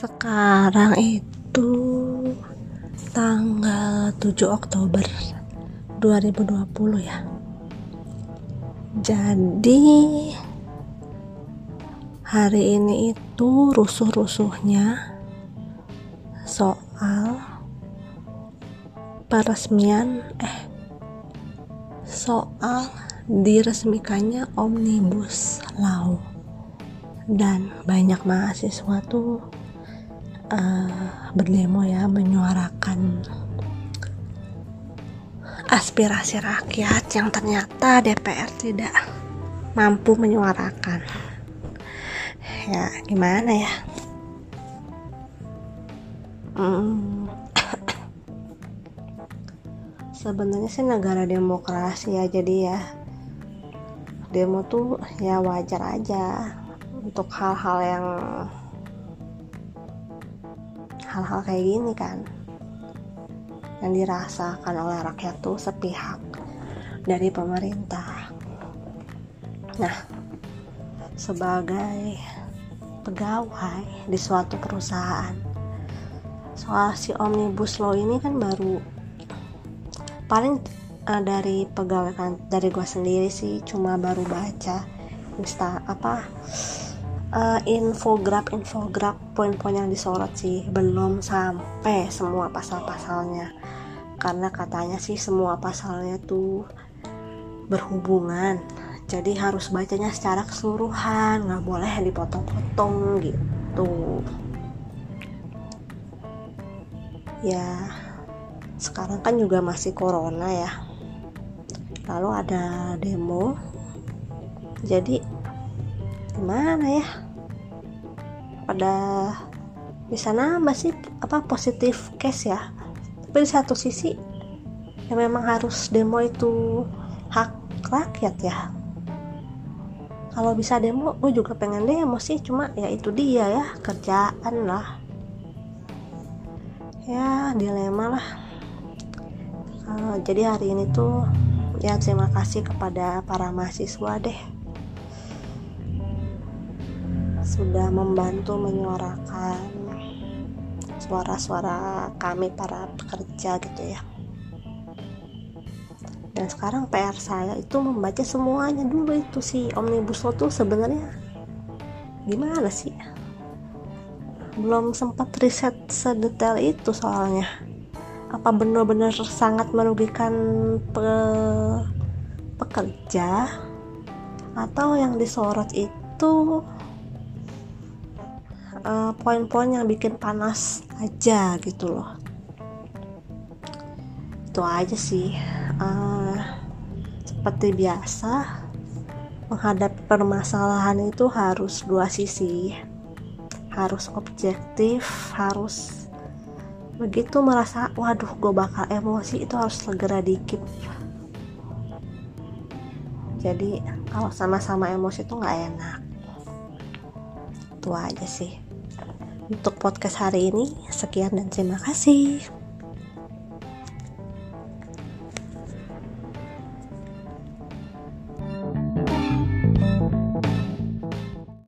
Sekarang itu tanggal 7 Oktober 2020 ya. Jadi hari ini itu rusuh-rusuhnya soal peresmian eh soal diresmikannya Omnibus Law dan banyak mahasiswa tuh uh, berdemo ya menyuarakan aspirasi rakyat yang ternyata DPR tidak mampu menyuarakan ya gimana ya hmm. sebenarnya sih negara demokrasi ya jadi ya demo tuh ya wajar aja untuk hal-hal yang hal-hal kayak gini kan yang dirasakan oleh rakyat tuh sepihak dari pemerintah. Nah sebagai pegawai di suatu perusahaan soal si omnibus law ini kan baru paling uh, dari pegawai kan dari gue sendiri sih cuma baru baca insta apa uh, infograf infograf poin-poin yang disorot sih. Belum sampai semua pasal-pasalnya. Karena katanya sih semua pasalnya tuh berhubungan. Jadi harus bacanya secara keseluruhan. Nggak boleh dipotong-potong gitu. Ya sekarang kan juga masih corona ya. Lalu ada demo. Jadi gimana ya? Pada bisa nambah sih apa positif case ya? Tapi di satu sisi ya memang harus demo itu hak rakyat ya. Kalau bisa demo gue juga pengen demo sih. Cuma ya itu dia ya kerjaan lah. Ya dilema lah. Uh, jadi hari ini tuh ya terima kasih kepada para mahasiswa deh sudah membantu menyuarakan suara-suara kami para pekerja gitu ya. Dan sekarang PR saya itu membaca semuanya dulu itu si omnibus law tuh sebenarnya gimana sih? Belum sempat riset sedetail itu soalnya. Apa benar-benar sangat merugikan pe pekerja? Atau yang disorot itu uh, poin-poin yang bikin panas aja gitu loh. Itu aja sih. Uh, seperti biasa menghadapi permasalahan itu harus dua sisi. Harus objektif harus begitu merasa waduh gue bakal emosi itu harus segera dikit jadi kalau sama-sama emosi itu nggak enak. Itu aja sih untuk podcast hari ini sekian dan terima kasih